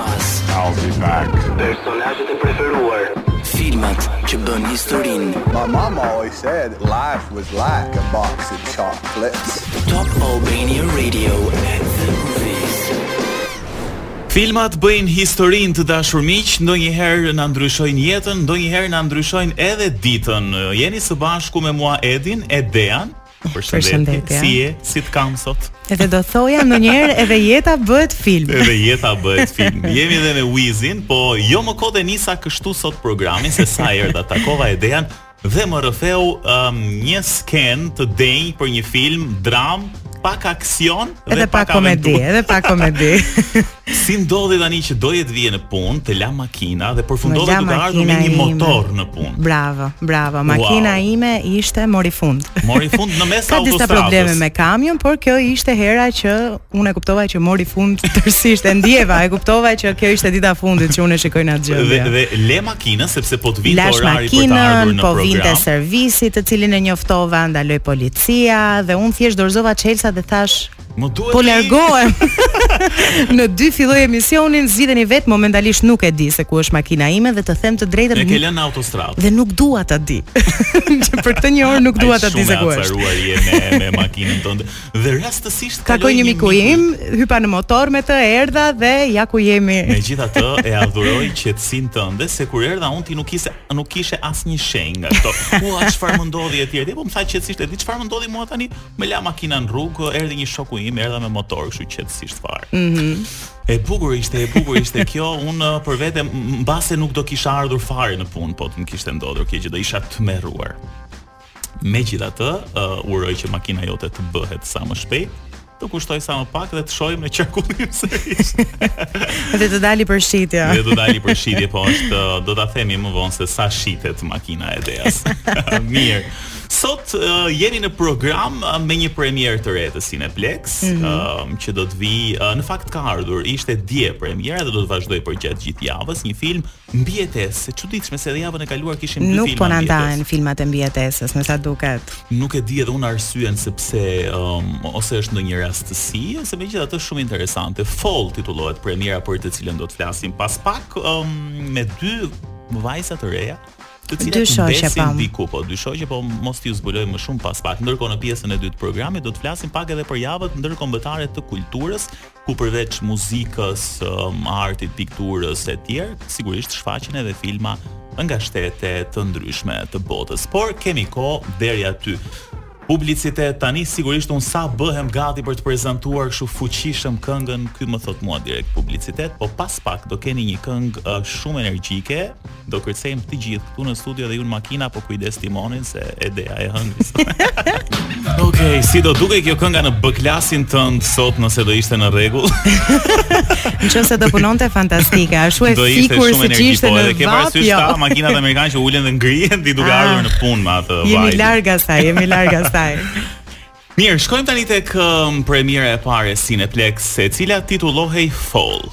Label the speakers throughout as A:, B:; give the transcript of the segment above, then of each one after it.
A: I'll be back.
B: Personazhet e preferuar. Filmat që bën historinë.
C: My mom always said life was like a box of chocolates.
B: Top Albania Radio at the movies.
D: Filmat bëjnë historinë të dashur miq, ndonjëherë na ndryshojnë jetën, ndonjëherë na ndryshojnë edhe ditën. Jeni së bashku me mua Edin, e Dean.
E: Përshëndetje.
D: Si je? Si të kam sot?
E: Edhe do thoja ndonjëherë edhe jeta bëhet film.
D: Edhe jeta bëhet film. Jemi edhe me Wizin, po jo më kot e nisa kështu sot programin se sa erdha takova Dean dhe më rrëfeu um, një skenë të denjë për një film dramë, pak aksion dhe
E: edhe pak komedi, edhe pak komedi.
D: Si ndodhi tani që doje të vije në punë, të la makina dhe përfundove duke ardhur me një motor në punë.
E: Bravo, bravo. Makina
D: wow.
E: ime ishte mori fund.
D: Mori fund në mes autostradës.
E: Ka disa probleme me kambion, por kjo ishte hera që unë e kuptova që mori fund tërësisht e ndjeva, e kuptova që kjo ishte dita e fundit që unë e shikoja atë gjë.
D: Dhe, dhe le makinën sepse po të vinte orari makinën, për të ardhur në
E: po
D: program.
E: Lashë makinën, po vinte servisi të cilin e njoftova, ndaloi policia dhe unë thjesht dorëzova çelësat dhe thashë
D: Më duhet
E: Po largohem. në dy filloj emisionin, zgjidheni vetë momentalisht nuk e di se ku është makina ime edhe të them të drejtën.
D: E ke lënë në autostradë.
E: Dhe nuk dua ta di. Që për këtë një orë nuk dua ta di se ku është.
D: Shumë e acaruar je me me makinën tënde. Dhe rastësisht kaloi
E: një miku im, hipa në motor me të, erdha dhe ja ku jemi.
D: Megjithatë e adhuroj qetësinë tënde se kur erdha unë ti nuk ishe nuk kishe asnjë shenjë nga këto. Ua çfarë më ndodhi etj. Po më the qetësisht e di çfarë më ndodhi mua tani. Më la makina në rrugë, erdhi një shoku im, erdha me motor, kështu qetësisht fare.
E: Mhm.
D: Mm e bukur ishte, e bukur ishte kjo. Unë uh, për vete mbase nuk do kisha ardhur fare në punë, po të më kishte ndodhur kjo gjë do isha tmerruar. Megjithatë, uh, uroj që makina jote të bëhet sa më shpejt të kushtojë sa më pak dhe ta shohim në qarkullim sërish.
E: dhe të dali për shitje.
D: dhe të dali për shitje, po është, do ta themi më vonë se sa shitet makina e Deas. Mirë. Sot uh, jeni në program uh, me një premierë të re të Cineplex,
E: mm -hmm.
D: uh, që do të vijë uh, në fakt ka ardhur, ishte dje premiera dhe do të vazhdojë përgjatë gjithë javës, një film mbijetesë, e çuditshme se edhe javën e kaluar kishim dy filma.
E: Nuk po na ndahen filmat e mbijetesës, me sa duket.
D: Nuk e di edhe unë arsyen sepse um, ose është ndonjë rastësi, ose megjithatë është shumë interesante. Fall titullohet premiera për të cilën do të flasim pas pak um, me dy vajza të reja të cilat
E: dy
D: shoqe
E: po
D: diku po dy shoqe po mos t'ju zbuloj më shumë pas pak ndërkohë në pjesën e dytë të programit do të flasim pak edhe për javët ndërkombëtare të kulturës ku përveç muzikës um, artit pikturës e tjerë sigurisht shfaqen edhe filma nga shtete të ndryshme të botës por kemi kohë deri aty Publicitet, tani sigurisht unë sa bëhem gati për të prezantuar kështu fuqishëm këngën, ky më thotë mua direkt publicitet, po pas pak do keni një këngë uh, shumë energjike, do kërcejmë të gjithë këtu në studio dhe ju në makina, po kujdes timonin se Edea e hëngri. Okej, okay, si do dukej kjo kënga në B-klasin tënd sot nëse do ishte në rregull?
E: Nëse do punonte fantastike, ashtu e
D: sikurse ishte
E: po,
D: në
E: vapë.
D: Do
E: ishte
D: shumë
E: energjike, po
D: edhe ke parasysh
E: jo.
D: ato makinat amerikane që ulen dhe ngrihen ti duke
E: ah.
D: ardhur në punë me atë.
E: uh,
D: Jemi
E: larg asaj, jemi larg asaj.
D: Mirë, shkojmë tani tek um, premiera e parë e Cineplex, e cila titullohet Fall.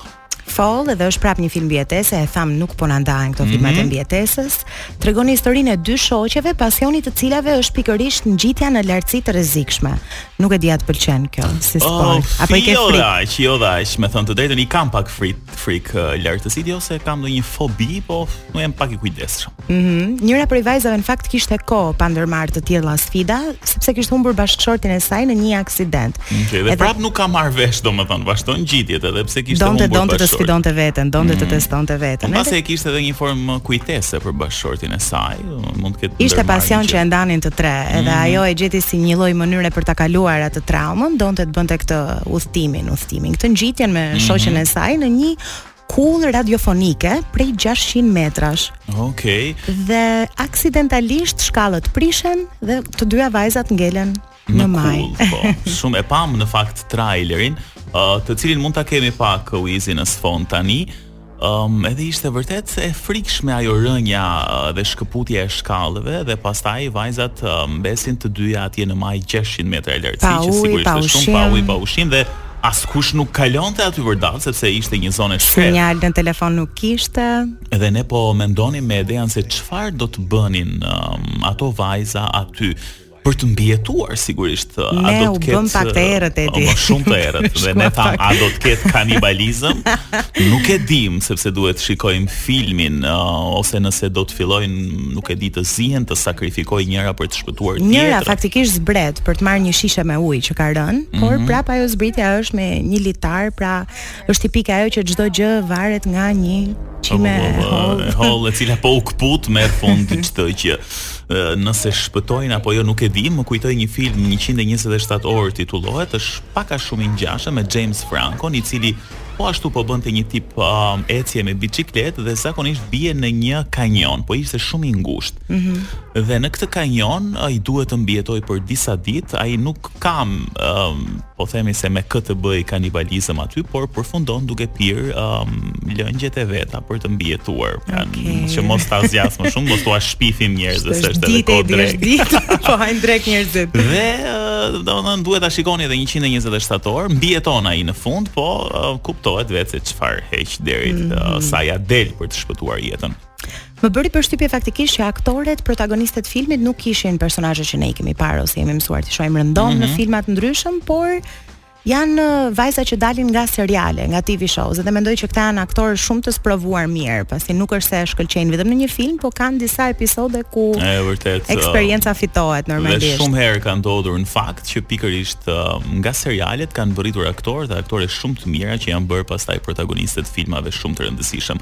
E: Fall dhe është prap një film mbijetese, e thamë nuk po na ndahen këto filmat
D: mm -hmm.
E: e mbijetesës. Tregon historinë e dy shoqeve, pasioni i të cilave është pikërisht ngjitja në lartësi të rrezikshme. Nuk e di a të pëlqen kjo, si oh, sport. Oh, Apo i ke frikë?
D: Jo, që i dua, me thënë të drejtën i kam pak frikë, frikë uh, lartësitë, jo se kam ndonjë fobi, po jam pak i kujdesshëm.
E: Mhm. Njëra prej vajzave në fakt kishte kohë pa ndërmarrë të tilla sfida, sepse kishte humbur bashkëshortin e saj në një aksident.
D: Okay, dhe prap nuk ka marrë vesh, domethënë, vazhdon ngjitjet edhe pse kishte
E: donte,
D: humbur
E: donte bashkëshortin.
D: Donte të
E: sfidonte veten, donte mm. të testonte veten. Mbase
D: e kishte edhe një formë kujtese për bashkëshortin e saj, mund të ketë
E: Ishte pasion që e ndanin të tre, edhe
D: mm.
E: ajo e gjeti si një lloj mënyre për ta kaluar atë traumën, donte të bënte këtë udhëtimin, udhëtimin, këtë ngjitjen me
D: mm.
E: shoqen e saj në një kullë radiofonike prej 600 metrash.
D: Okej. Okay.
E: Dhe aksidentalisht shkallët prishen dhe të dyja vajzat ngelen në, në
D: majë. Kullë, po. Shumë e pamë në fakt trailerin, uh, të cilin mund ta kemi pak Wizin në sfond tani. Um, edhe ishte vërtet e frikshme ajo rënia uh, dhe shkëputja e shkallëve dhe pastaj vajzat uh, mbesin të dyja atje në majë 600 metra lartësi që sigurisht është shumë pa ujë pa ushqim dhe Askush nuk kalonte aty vërdallë sepse ishte një zonë e shkretë.
E: Sinjal në telefon nuk kishte.
D: Dhe ne po mendonim me Edean se çfarë do të bënin um, ato vajza aty për të mbijetuar sigurisht.
E: Ne
D: a
E: do
D: të ketë
E: u bëmë pak të errët e di.
D: Më shumë të errët dhe ne
E: thamë
D: a do të ketë kanibalizëm? Nuk e dimë sepse duhet të shikojmë filmin uh, ose nëse do të fillojnë, nuk e di të zihen të sakrifikojë njëra për të shpëtuar
E: Njëra faktikisht zbret për të marrë një shishe me ujë që ka rënë, mm -hmm. por
D: mhm.
E: prap ajo zbritja është me një litar, pra është tipike ajo që çdo gjë varet nga një qime
D: po, po,
E: po,
D: e hollë, e cila po u këput merr fund çdo gjë nëse shpëtojnë apo jo nuk e di, më kujtoi një film 127 orë titulohet, është pak a shumë i ngjashëm me James Franco, i cili Po ashtu po bënte një tip um, ecje me biçikletë dhe zakonisht bie në një kanjon, po ishte shumë i ngushtë. Mm -hmm. Dhe në këtë kanjon ai duhet të mbijetojë për disa ditë, ai nuk ka um, po themi se me kë të bëjë kanibalizëm aty, por përfundon duke pirë um, lëngjet e veta, për të mbijetuar. Pra,
E: okay.
D: që mos ta zgjas më shumë, mos tua shpifim njerëz se
E: është
D: edhe kohë dreke.
E: Ditë, po hajn drekë njerëzit.
D: Dhe domethënë duhet ta shikoni edhe 127 orë, mbijeton ai në fund, po kuptohet vetë se çfarë heq deri
E: mm
D: -hmm. sa ja del për të shpëtuar jetën.
E: Më bëri përshtypje faktikisht që aktorët, protagonistët e filmit nuk ishin personazhe që ne i kemi parë ose jemi mësuar t'i shohim rëndom mm -hmm. në mhm. filma të ndryshëm, por Janë vajza që dalin nga seriale, nga TV shows dhe mendoj që këta janë aktorë shumë të sprovuar mirë, pasi nuk është se shkëlqejnë vetëm në një film, po kanë disa episode ku
D: e vërtet
E: eksperienca uh,
D: fitohet
E: normalisht.
D: Dhe shumë herë ka ndodhur në fakt që pikërisht uh, nga serialet kanë mbërritur aktorë dhe aktore shumë të mira që janë bërë pastaj protagonistë të filmave shumë të rëndësishëm.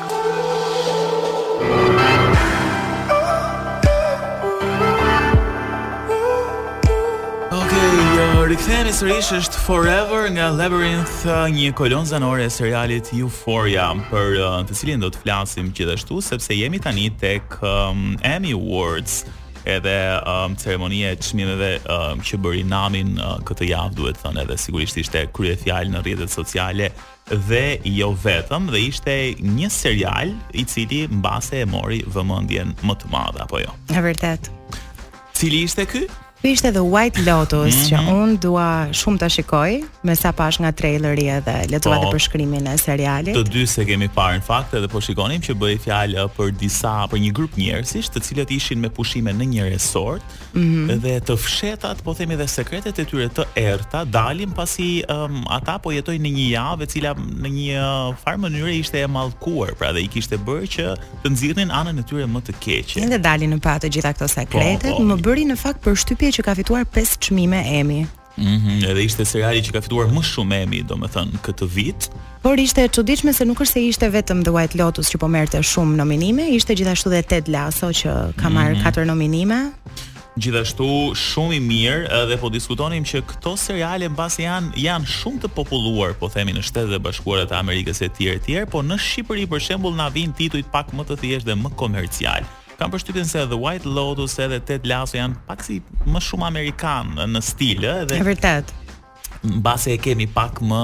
D: Rikthehemi sërish është Forever nga Labrinth, uh, një kolonë zanore e serialit Euphoria, për uh, të cilin do të flasim gjithashtu sepse jemi tani tek um, Emmy Awards, edhe um, ceremonia e çmimeve um, që bëri namin uh, këtë javë duhet thënë edhe sigurisht ishte kryefjalë në rrjetet sociale dhe jo vetëm dhe ishte një serial i cili mbase e mori vëmendjen më të madhe apo jo.
E: E vërtetë.
D: Cili ishte ky?
E: Ky ishte The White Lotus mm -hmm. që
D: mhm.
E: unë dua shumë ta shikoj, me sa pashë nga traileri edhe lexova
D: dhe
E: po. përshkrimin e serialit.
D: Të dy s'e kemi parë në fakt edhe po shikonim që bëhej fjalë për disa për një grup njerëzish të cilët ishin me pushime në një resort
E: Mm -hmm.
D: Dhe të fshehtat, po themi dhe sekretet e tyre të errta dalin pasi um, ata po jetojnë në një javë e cila në një farë mënyre ishte e mallkuar, pra dhe i kishte bërë që të nxirrnin anën e tyre më të keqe.
E: Dhe dalin në pah të gjitha këto po, sekretet,
D: po, po,
E: më bëri në fakt përshtypje që ka fituar 5 çmime Emmy.
D: Mm -hmm. Edhe ishte seriali që ka fituar më shumë Emmy, domethënë këtë vit.
E: Por ishte e çuditshme se nuk është se ishte vetëm The White Lotus që po merrte shumë nominime, ishte gjithashtu dhe Ted Lasso që ka marrë
D: mm
E: -hmm. katër nominime.
D: Gjithashtu shumë i mirë edhe po diskutonim që këto seriale mbase janë janë shumë të populluar, po themi në Shtetet e Bashkuara të Amerikës etj etj, po në Shqipëri për shembull na vijnë titujt pak më të thjeshtë dhe më komercialë. Kam përshtypjen se The White Lotus edhe Ted Lasso janë pak si më shumë amerikanë në stil, ë, edhe.
E: Është vërtet.
D: Mbase e kemi pak më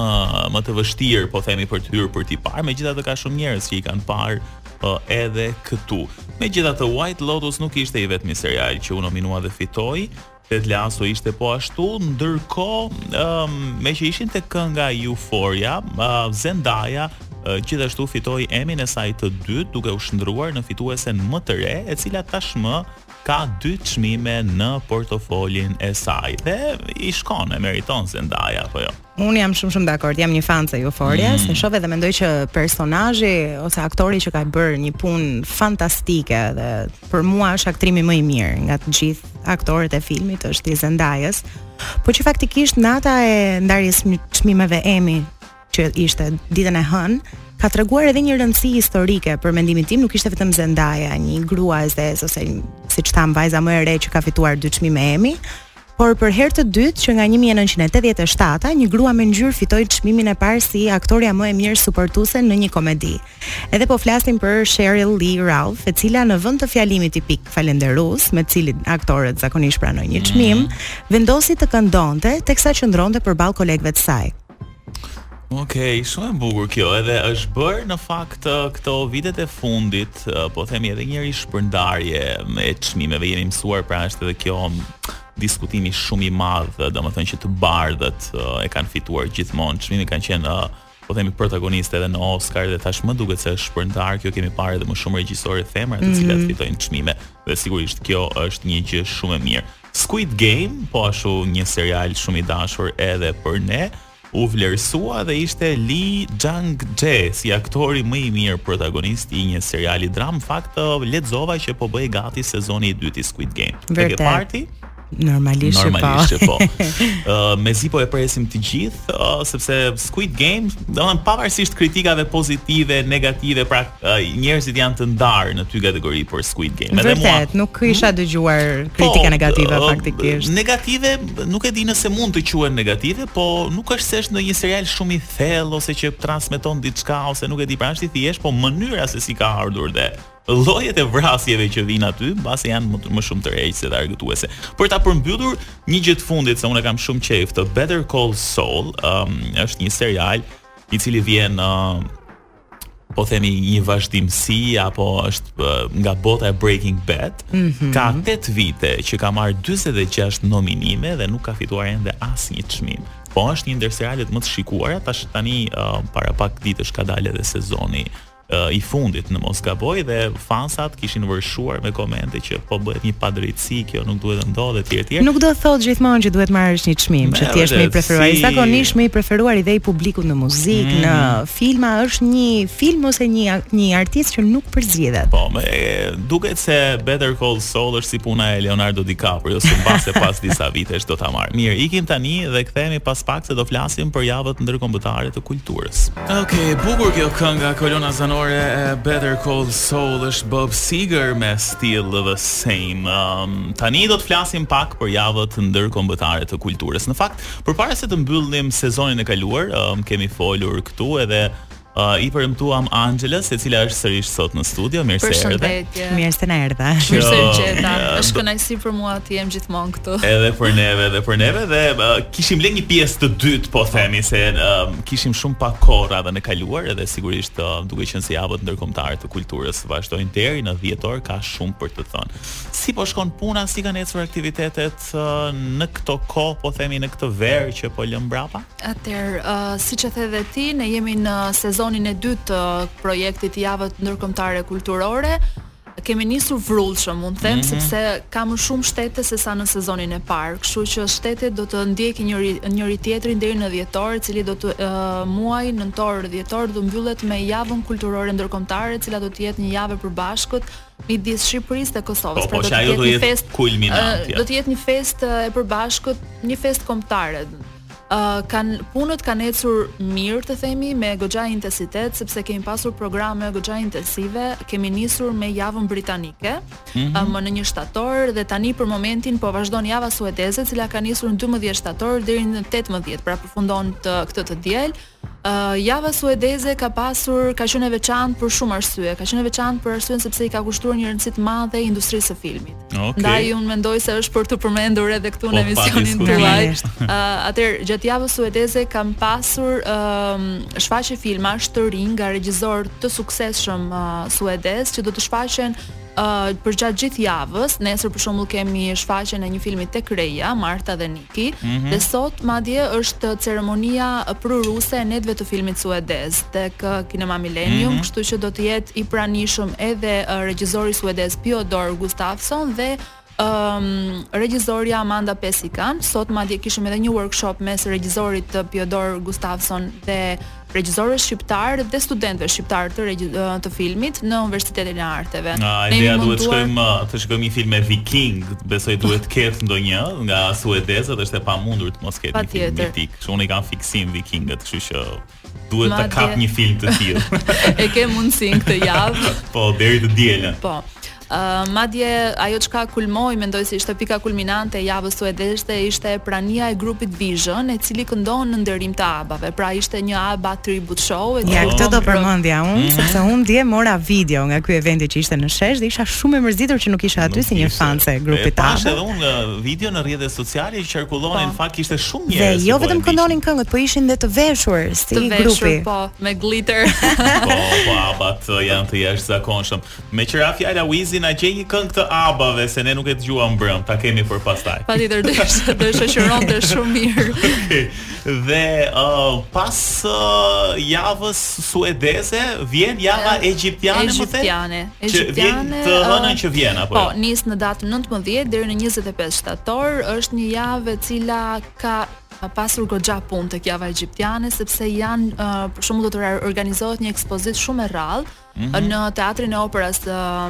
D: më të vështirë, po themi për të hyrë për t'i parë, megjithatë ka shumë njerëz që i kanë parë po edhe këtu. Megjithatë White Lotus nuk ishte i vetmi serial që u nominua dhe fitoi, Ted Lasso ishte po ashtu, ndërkohë um, meqë ishim te kënga Euphoria, uh, Zendaya uh, gjithashtu fitoi Emmy-n e saj të dytë, duke u shndërruar në fituesen më të re, e cila tashmë ka dy çmime në portofolin e saj. Dhe i shkon e meriton Zendaya apo jo?
E: Unë jam shumë shumë dakord, jam një fans e Euphoria-s,
D: mm.
E: e shoh dhe mendoj që personazhi ose aktori që ka bërë një punë fantastike dhe për mua është aktrimi më i mirë nga të gjithë aktorët e filmit është i Zendayas. Po që faktikisht nata e ndarjes çmimeve Emmy që ishte ditën e hënë, ka treguar edhe një rëndësi historike për mendimin tim, nuk ishte vetëm Zendaya, një grua e zezë ose siç thamë vajza më e re që ka fituar dy çmime Emmy, Por për herë të dytë që nga 1987-a, një grua me ngjyrë fitoi çmimin e parë si aktorja më e mirë suportuese në një komedi. Edhe po flasim për Sheryl Lee Ralph, e cila në vend të fjalimit tipik falënderues, me të cilin aktorët zakonisht pranojnë një çmim, mm. vendosi të këndonte teksa qëndronte përballë kolegëve të saj.
D: Okej, shumë e bukur kjo. Edhe është bërë në fakt këto vitet e fundit, po themi edhe një rishpërndarje e çmimeve jemi mësuar pra është edhe kjo diskutimi shumë i madh, domethënë që të bardhët e kanë fituar gjithmonë çmimin kanë qenë po themi protagonistë edhe në Oscar dhe tashmë duket se është shpërndarë kjo, kemi parë edhe më shumë regjisore femra të cilat mm -hmm. fitojnë çmime. Dhe sigurisht kjo është një gjë shumë e mirë. Squid Game, po ashtu një serial shumë i dashur edhe për ne, u vlerësua dhe ishte Lee Jung-jae si aktori më i mirë protagonist i një seriali dramë. Fakt lexova që po bëhej gati sezoni i dytë i Squid Game. Vërtet. E ke
E: parë
D: ti?
E: Normalisht,
D: Normalisht që
E: po.
D: uh, mezi po e presim të gjithë, uh, sepse Squid Game, domethënë pavarësisht kritikave pozitive, negative, pra uh, njerëzit janë të ndarë në dy kategori për Squid Game. Edhe mua,
E: nuk kisha hmm? dëgjuar kritika
D: po,
E: negative
D: uh,
E: faktikisht.
D: Negative, nuk e di nëse mund të quhen negative, po nuk është se është ndonjë serial shumë i thellë ose që transmeton diçka ose nuk e di pra është i thjeshtë, po mënyra se si ka ardhur dhe Llojet e vrasjeve që vijnë aty, mbase janë më, më shumë tërheqëse dhe argëtuese. Për ta përmbyllur një gjë të fundit se unë e kam shumë qejf te Better Call Saul, um, është një serial i cili vjen uh, po themi një vazhdimësi apo është nga bota e Breaking Bad. Mm -hmm. Ka 8 vite që ka marrë 46 nominime dhe nuk ka fituar ende asnjë çmim. Po është një ndër serialet më të shikuara, tash tani uh, para pak ditësh ka dalë edhe sezoni i fundit në mos gaboj dhe fansat kishin vërshuar me komente që po bëhet një padrejtësi kjo nuk duhet të ndodhë etj etj
E: nuk do të thotë gjithmonë që duhet marrësh një çmim që të jesh më i
D: preferuari...
E: zakonisht më i preferuari dhe i publikut në muzikë mm. në filma është një film ose një një artist që nuk përzgjidhet
D: po me duket se Better Call Saul është si puna e Leonardo DiCaprios se mbase pas disa vitesh do ta marrë mirë ikim tani dhe kthehemi pas pak se do flasim për javët ndërkombëtare të kulturës Ok, bukur kjo këngë nga kolona zanore e Better Call Saul është Bob Seger me Still the Same. Um, tani do të flasim pak për javët ndërkombëtare të kulturës. Në fakt, përpara se të mbyllnim sezonin e kaluar, um, kemi folur këtu edhe Uh, I premtuam Anxhelës, e cila është sërish sot në studio. Mirë se erdhe.
E: Mirë se na erdhe.
F: Mirë se
D: ju
F: gjeta. Është kënaqësi për mua të jem gjithmonë këtu.
D: Edhe për neve, edhe për neve dhe uh, kishim lënë një pjesë të dytë, po themi se uh, Kishim shumë pak kohë radhën e kaluar edhe sigurisht uh, duke qenë se javët ndërkombëtare të kulturës vazhdojnë deri në dhjetor ka shumë për të thënë. Si po shkon puna, si kanë ecur aktivitetet uh, në këto kohë, po themi në këtë verë që po lëmë mbrapa?
F: Atëherë, uh, siç e the dhe ti, ne jemi në sezonin e dytë të projektit Javët Ndërkombëtare Kulturore. Kemi nisur vrullshëm, mund të them,
D: mm -hmm.
F: sepse ka më shumë shtete se sa në sezonin e parë, kështu që shtetet do të ndjekin njëri njëri-tjetrin deri në dhjetor, i cili do të uh, muaji nëntor dhjetor do mbyllet me javën kulturore ndërkombëtare, e cila do të jetë një javë e përbashkët midis Shqipërisë dhe Kosovës.
D: Po,
F: pra,
D: po, pra do
F: të
D: jetë
F: një
D: festë
F: kulminante. Uh, do të jetë një festë e përbashkët, një festë kombëtare. Uh, kan, punët kanë ecur mirë të themi me goxha intensitet sepse kemi pasur programe goxha intensive, kemi nisur me javën britanike
D: mm
F: -hmm. më në një shtator dhe tani për momentin po vazhdon java suedeze, e cila ka nisur në 12 shtator deri në 18, pra përfundon të, këtë të diel. Java suedeze ka pasur ka qenë e veçantë për shumë arsye. Ka qenë e veçantë për arsyen sepse i ka kushtuar një rëndësi të madhe industrisë së filmit.
D: Okay.
F: Ndaj unë mendoj se është për t'u përmendur edhe këtu
D: po,
F: në emisionin tuaj. Uh, Atëherë gjatë javës suedeze ka pasur um, shfaqje filmash të rinj nga regjizorë të suksesshëm uh, suedezë që do të shfaqen uh, përgjatë gjithë javës. Nesër për shembull kemi shfaqjen e një filmi tek Reja, Marta dhe Ni. dhe sot madje është ceremonia përuruese e netëve të filmit suedez tek uh, Kinema Millennium, mm -hmm. kështu që do të jetë i pranishëm edhe uh, regjizori suedez Piodor Gustafsson dhe um, regjizorja Amanda Pesikan. Sot madje kishim edhe një workshop mes regjizorit Piodor Gustafsson dhe regjisorëve shqiptarë dhe studentëve shqiptarë të regji, të filmit në Universitetin e Arteve.
D: A,
F: ne atëherë
D: duhet
F: të
D: shkojmë, të shikojmë një film me vikingë, besoj duhet të ketë ndonjë nga suedezët, është e pamundur të mos ketë një film mitik. Shumë unë i kam fiksim Vikingët, kështu që duhet
F: ta
D: kap një film të tillë.
F: e ke mundësinë këtë javë.
D: po, deri të dielën.
F: Po. Madje, ajo çka kulmoi, mendoj se ishte pika kulminante e javës suedeze, ishte prania e grupit Vision, i cili këndon në nderim të ABBA-ve. Pra ishte një ABBA tribute show. E
E: ja, këtë do përmendja unë,
D: mm -hmm.
E: sepse unë dje mora video nga ky eventi që ishte në Shesh dhe isha shumë e mërzitur që nuk isha aty si një fan
D: e
E: grupit ABBA.
D: Pashë edhe unë uh, video në rrjetet sociale që qarkullonin,
F: po.
D: në fakt ishte shumë njerëz.
E: Dhe
D: jo po
E: vetëm këndonin këngët, po ishin dhe të veshur si
F: të veshur,
E: grupi.
F: Po, me glitter.
D: po, po, ABBA-t janë të jashtëzakonshëm. Meqë ra fjala Wizi na gjej një këngë të ABBA-ve se ne nuk e dëgjuam mbrëmë, ta kemi për pastaj.
F: Patjetër do të na shoqëronte shumë mirë.
D: Okej. Dhe uh, pas uh, javës suedeze vjen java uh, egjiptiane, më the?
F: Egjiptiane.
D: Që vjen të hënën që vjen apo?
F: Po,
D: jo?
F: nis në datën 19 deri në 25 shtator, është një javë e cila ka pasur goxha punë tek java egjiptiane sepse janë uh, për shembull do të organizohet një ekspozitë shumë e rrallë në Teatrin e Operës,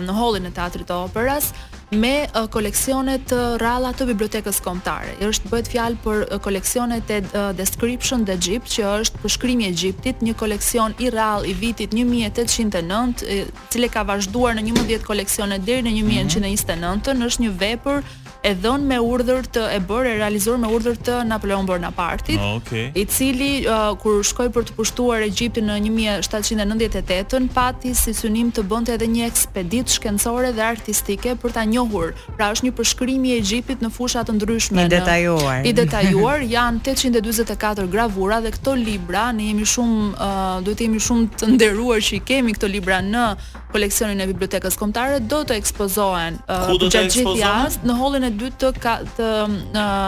F: në hollin e Teatrit të Operës me koleksione të rralla të Bibliotekës Kombëtare. Është bëhet fjalë për koleksionet e Description d'Égypte, që është përshkrimi i Egjiptit, një koleksion i rrallë i vitit 1809, i cili ka vazhduar në 11 koleksione deri në 1929, mhm. është një vepër e dhënë me urdhër të e bërë e realizuar me urdhër të Napoleon Bonapartit,
D: oh, okay.
F: i cili uh, kur shkoi për të pushtuar Egjiptin në 1798-ën pati si synim të bënte edhe një ekspeditë shkencore dhe artistike për ta njohur. Pra është një përshkrim i Egjiptit në fusha të ndryshme.
E: I detajuar.
F: Në, I detajuar janë 844 gravura dhe këto libra ne jemi shumë uh, duhet të jemi shumë të nderuar që i kemi këto libra në koleksionin e Bibliotekës Kombëtare do të ekspozohen gjatë gjithë javës në hollin e dytë të ka, të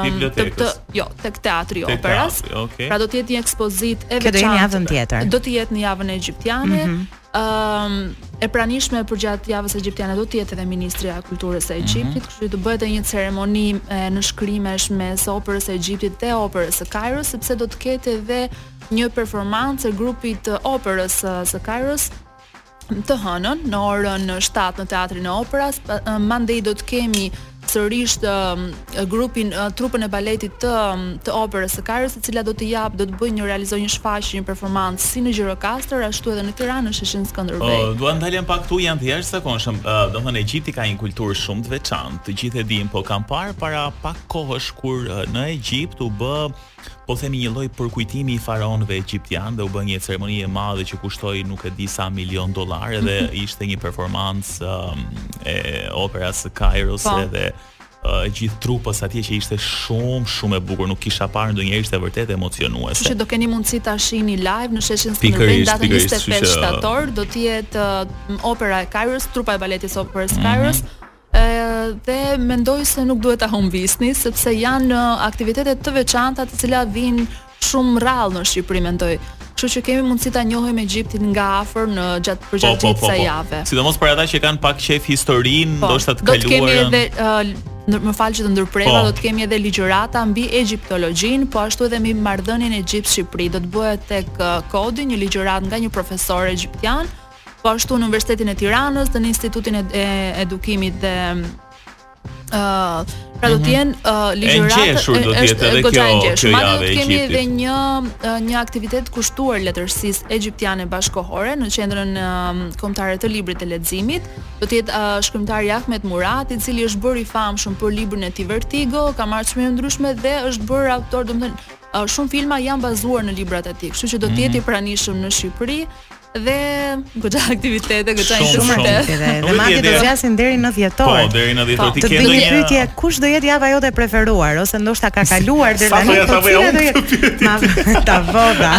D: bibliotekës.
F: Të, të, jo, tek teatri i operas.
D: Okay.
F: Pra do të jetë një ekspozitë e veçantë.
E: Këtë në javën tjetër.
F: Do të jetë në javën egjiptiane.
D: Mm
F: -hmm. Um, e pranishme përgjatë javës egjiptiane do të jetë edhe ministrja e kulturës së mhm. Egjiptit,
D: mm -hmm.
F: kështu që do bëhet edhe një ceremoni nënshkrimesh mes operës së Egjiptit dhe operës së Kairos, sepse do të ketë edhe një performancë e grupit të operës së Kairos të hënën në orën 7 në Teatrin e Operas, mandej do të kemi sërisht grupin trupën e baletit të të operës së Kajros, e cila do të japë, do të bëjë një realizojë një shfaqje, një performancë si në Gjirokastër ashtu edhe në Tiranë në sheshin Skënderbej.
D: Uh, dua të ndalem pak këtu janë të jashtëzakonshëm. Uh, domethënë Egjipti ka një kulturë shumë të veçantë. Të gjithë e dimë, po kam parë para pak kohësh kur uh, në Egjipt u bë uh, Po themi një lloj përkujtimi i faraonëve egjiptianë dhe u bë një ceremoni e madhe që kushtoi nuk e di sa milion dollarë dhe mhm. ishte një performancë um, e operas së Kairos
F: po.
D: edhe e gjithë trupës atje që ishte shumë shumë e bukur, nuk kisha parë ndonjëherë ishte vërtet emocionuese.
F: Kështu që do keni mundësi ta shihni live në sheshin Skënderbej datën 25 shtator, do të jetë opera e Kairos, trupa e baletit së operës
D: mm
F: -hmm. Kairos. dhe mendoj se nuk duhet ta humbisni sepse janë aktivitete të veçanta të cilat vijnë shumë rrallë në Shqipëri mendoj. Kështu që kemi mundësi ta njohim Egjiptin nga afër në gjatë për gjatë po, po, po, po. jave.
D: Sidomos për ata që kanë pak qejf historinë,
F: po,
D: ndoshta të kaluarën.
F: Do të kemi edhe uh, më fal që të ndërpreva,
D: po.
F: do të kemi edhe ligjërata mbi egjiptologjinë, po ashtu edhe mbi marrëdhënien Egjipt-Shqipëri. Do të bëhet tek uh, COD-i një ligjëratë nga një profesor egjiptian, Po ashtu në Universitetin e Tiranës, në Institutin e, e Edukimit dhe ë uh, pra do të mhm. jenë uh, ligjëratë
D: e ngjeshur do të jetë edhe kjo kjo javë e
F: kemi edhe një uh, një aktivitet kushtuar letërsisë egjiptiane bashkëkohore në qendrën uh, kombëtare të librit dhe leximit do të jetë uh, shkrimtari Ahmed Murat i cili është bërë i famshëm për librin e tij Vertigo ka marrë çmime të ndryshme dhe është bërë autor domethënë uh, shumë filma janë bazuar në librat e tij kështu që do të jetë i mhm. pranishëm në Shqipëri dhe goxha aktivitete, goxha interesante.
E: Dhe madje do zgjasin deri në dhjetor.
D: Po, deri në dhjetor ti
E: po,
D: ke ndonjë
E: pyetje, kush do jetë java jote e preferuar ose ndoshta ka kaluar deri tani, po
D: ti
E: do jetë. Ma ta
F: voda.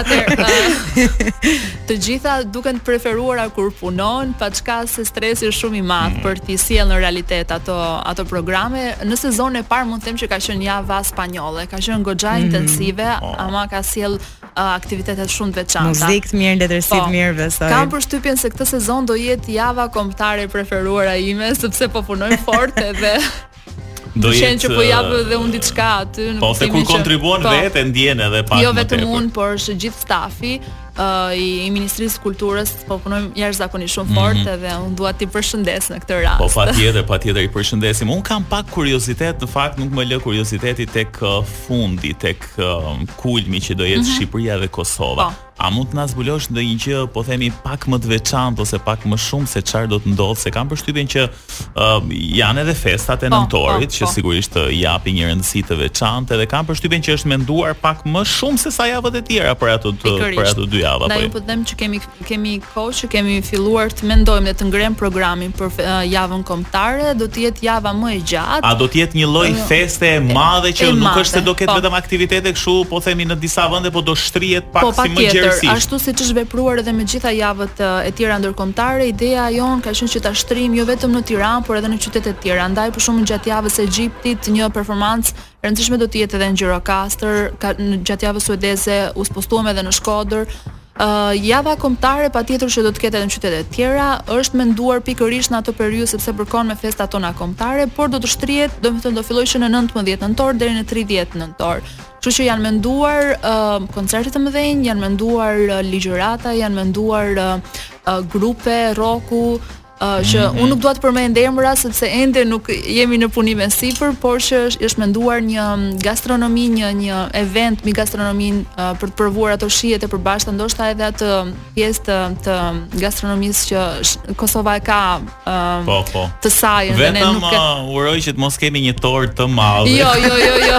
F: Të gjitha duken të preferuara kur punon, pa çka se stresi është shumë i madh mm. për t'i sjellë në realitet ato ato programe. Në sezonin e parë mund të them që ka qenë java spanjolle, ka qenë goxha mm. intensive, oh. ama ka sjellë aktivitete shumë të veçanta.
E: Muzikë të mirë, letërsi të po, mirë, besoj.
F: Kam përshtypjen se këtë sezon do jetë java kombëtare e preferuar e ime, sepse po punoj fort edhe
D: do
F: të
D: jetë
F: që po jap edhe unë diçka aty në
D: po se kur kontribuon
F: po,
D: vetë ndjen edhe pak
F: jo vetëm unë por është gjithë stafi uh, i, i Ministrisë së Kulturës po punojmë jashtëzakonisht shumë fort mm -hmm. edhe unë dua t'i përshëndes në këtë rast
D: po patjetër patjetër i përshëndesim unë kam pak kuriozitet në fakt nuk më lë kurioziteti tek fundi tek pikë um, kulmi që do jetë mm -hmm. Shqipëria dhe Kosova.
F: Po.
D: A mund të na zbulosh ndonjë gjë, po themi pak më të veçantë ose pak më shumë se çfarë do të ndodhë, se kam përshtypjen që uh, janë edhe festat e
F: po,
D: nëntorit
F: po,
D: që
F: po.
D: sigurisht të uh, japin një rëndësi të veçantë dhe kam përshtypjen që është menduar pak më shumë se sa javët e tjera për ato të, për ato dy javë.
F: Ne
D: po.
F: po them që kemi Kemi kohë që kemi filluar të mendojmë dhe të ngremë programin për javën kombëtare, do të jetë java më e gjatë.
D: A do të jetë një lloj feste e madhe që
F: e
D: nuk
F: madhe,
D: është se do ketë
F: po.
D: vetëm aktivitete kështu, po themi në disa vende, po do shtrihet pak
F: po,
D: si më gjerësisht.
F: Po ashtu siç është vepruar edhe me gjitha javët e tjera ndërkombëtare, ideja jonë ka qenë që ta shtrijmë jo vetëm në Tiranë, por edhe në qytete të tjera. Andaj për shembull gjatë javës së Egjiptit një performancë E rëndësishme do të jetë edhe në Gjirokastër, gjatë javës suedeze u spostuam edhe në Shkodër. Ë uh, java kombëtare patjetër që do të ketë edhe në qytete të tjera, është menduar pikërisht në atë periudhë sepse përkon me festat tona kombëtare, por do të shtrihet, domethënë do fillojë që në 19 nëntor deri në 30 nëntor. Kështu që janë menduar uh, koncerte të mëdha, janë menduar uh, ligjërata, janë menduar uh, uh, grupe rroku, që unë nuk dua të përmend emra sepse ende nuk jemi në punime sipër, por që është, është menduar një gastronomi, një një event me gastronominë uh, për të provuar ato shijet e përbashkëta, ndoshta edhe atë pjesë të, të gastronomisë që Kosova e ka uh,
D: po, po.
F: të sajën dhe ne nuk ka...
D: Uh, uroj që të mos kemi një tortë të madhe.
F: Jo, jo, jo, jo.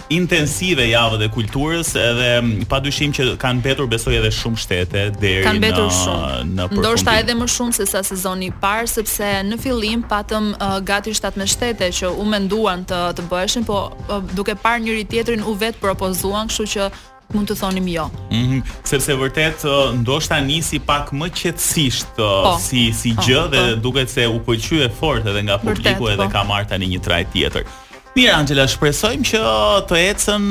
D: intensive javët e kulturës edhe pa dyshim që kanë mbetur besoj edhe shumë shtete deri
F: kanë mbetur
D: në,
F: shumë
D: në
F: ndoshta edhe më shumë sesa sezoni i parë sepse në fillim patëm uh, gati 17 shtete që u menduan të të bëheshin po uh, duke parë njëri-tjetrin u vetëpropozuan kështu që mund të thonim jo.
D: Mm -hmm. Sepse vërtet ndoshta nisi pak më qetësisht
F: po,
D: si si
F: po,
D: gjë dhe
F: po.
D: duket se u pëlqye fort edhe nga publiku vërtet, edhe
F: po.
D: ka marrë tani një trajtë tjetër. Mirë Anxhela, shpresojmë që të ecën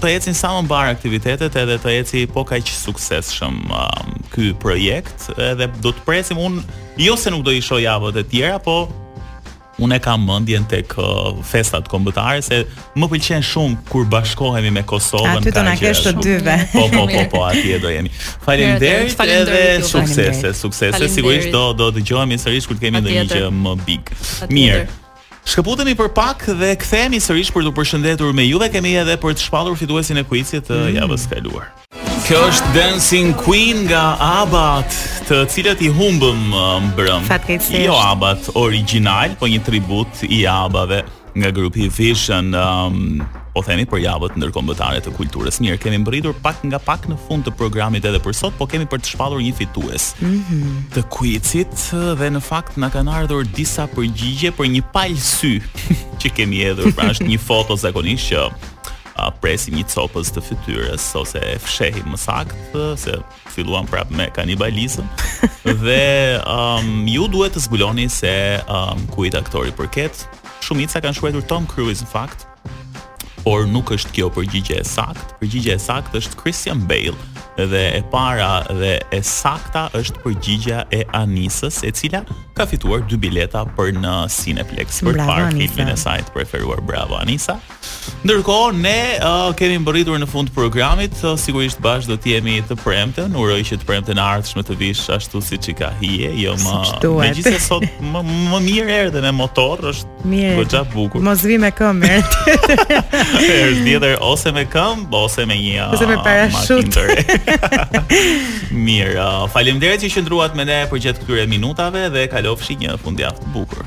D: të ecin sa më mbarë aktivitetet edhe të ecë po kaq suksesshëm ky projekt edhe do të presim unë jo se nuk do i shoh javët e tjera, po Unë e kam mendjen tek festat kombëtare se më pëlqen shumë kur bashkohemi me Kosovën.
E: Aty do na kesh të dyve.
D: Po po po po aty do jemi. Faleminderit edhe suksese, suksese. Sigurisht do do dëgjohemi sërish kur të kemi ndonjë gjë më big. Mirë. Shkëputemi për pak dhe kthehemi sërish për t'u përshëndetur me juve. Kemi edhe për të shpallur fituesin e kuicit të mm. javës së kaluar. Kjo është Dancing Queen nga Abat, të cilët i humbëm uh, mbrëmë. Fatkeqësisht. Jo Abat origjinal, po një tribut i Abave nga grupi Vision. Um, po themi për javët ndërkombëtare të kulturës. Mirë, kemi mbërritur pak nga pak në fund të programit edhe për sot, po kemi për të shpallur një fitues. Mm -hmm. Të kuicit dhe në fakt na kanë ardhur disa përgjigje për një palë sy që kemi hedhur, pra është një foto zakonisht që e presim një copës të fytyrës ose e fshehim më saktë se filluam prapë me kanibalizëm. dhe um, ju duhet të zbuloni se um, kujt aktori i përket. Shumica kanë shkruar Tom Cruise në fakt, por nuk është kjo përgjigjja e saktë. Përgjigjja e saktë është Christian Bale dhe e para dhe e sakta është përgjigjja e Anisës, e cila ka fituar dy bileta për në Cineplexx për të parë filmin e saj të preferuar. Bravo Anisa. Ndërkohë ne uh, kemi mbërritur në fund të programit, uh, sigurisht bash do të jemi të premten, uroj që të premten e ardhshme të vish ashtu siç i ka hije, jo më megjithëse sot më, më mirë erdhe me motor, është mirë. Gjë e bukur.
E: Mos vi me këmbë.
D: Është tjetër ose me këmbë ose me një
E: ose me parashut.
D: mirë, uh, faleminderit që qëndruat me ne për gjatë këtyre minutave dhe kalofshi një fundjavë të bukur.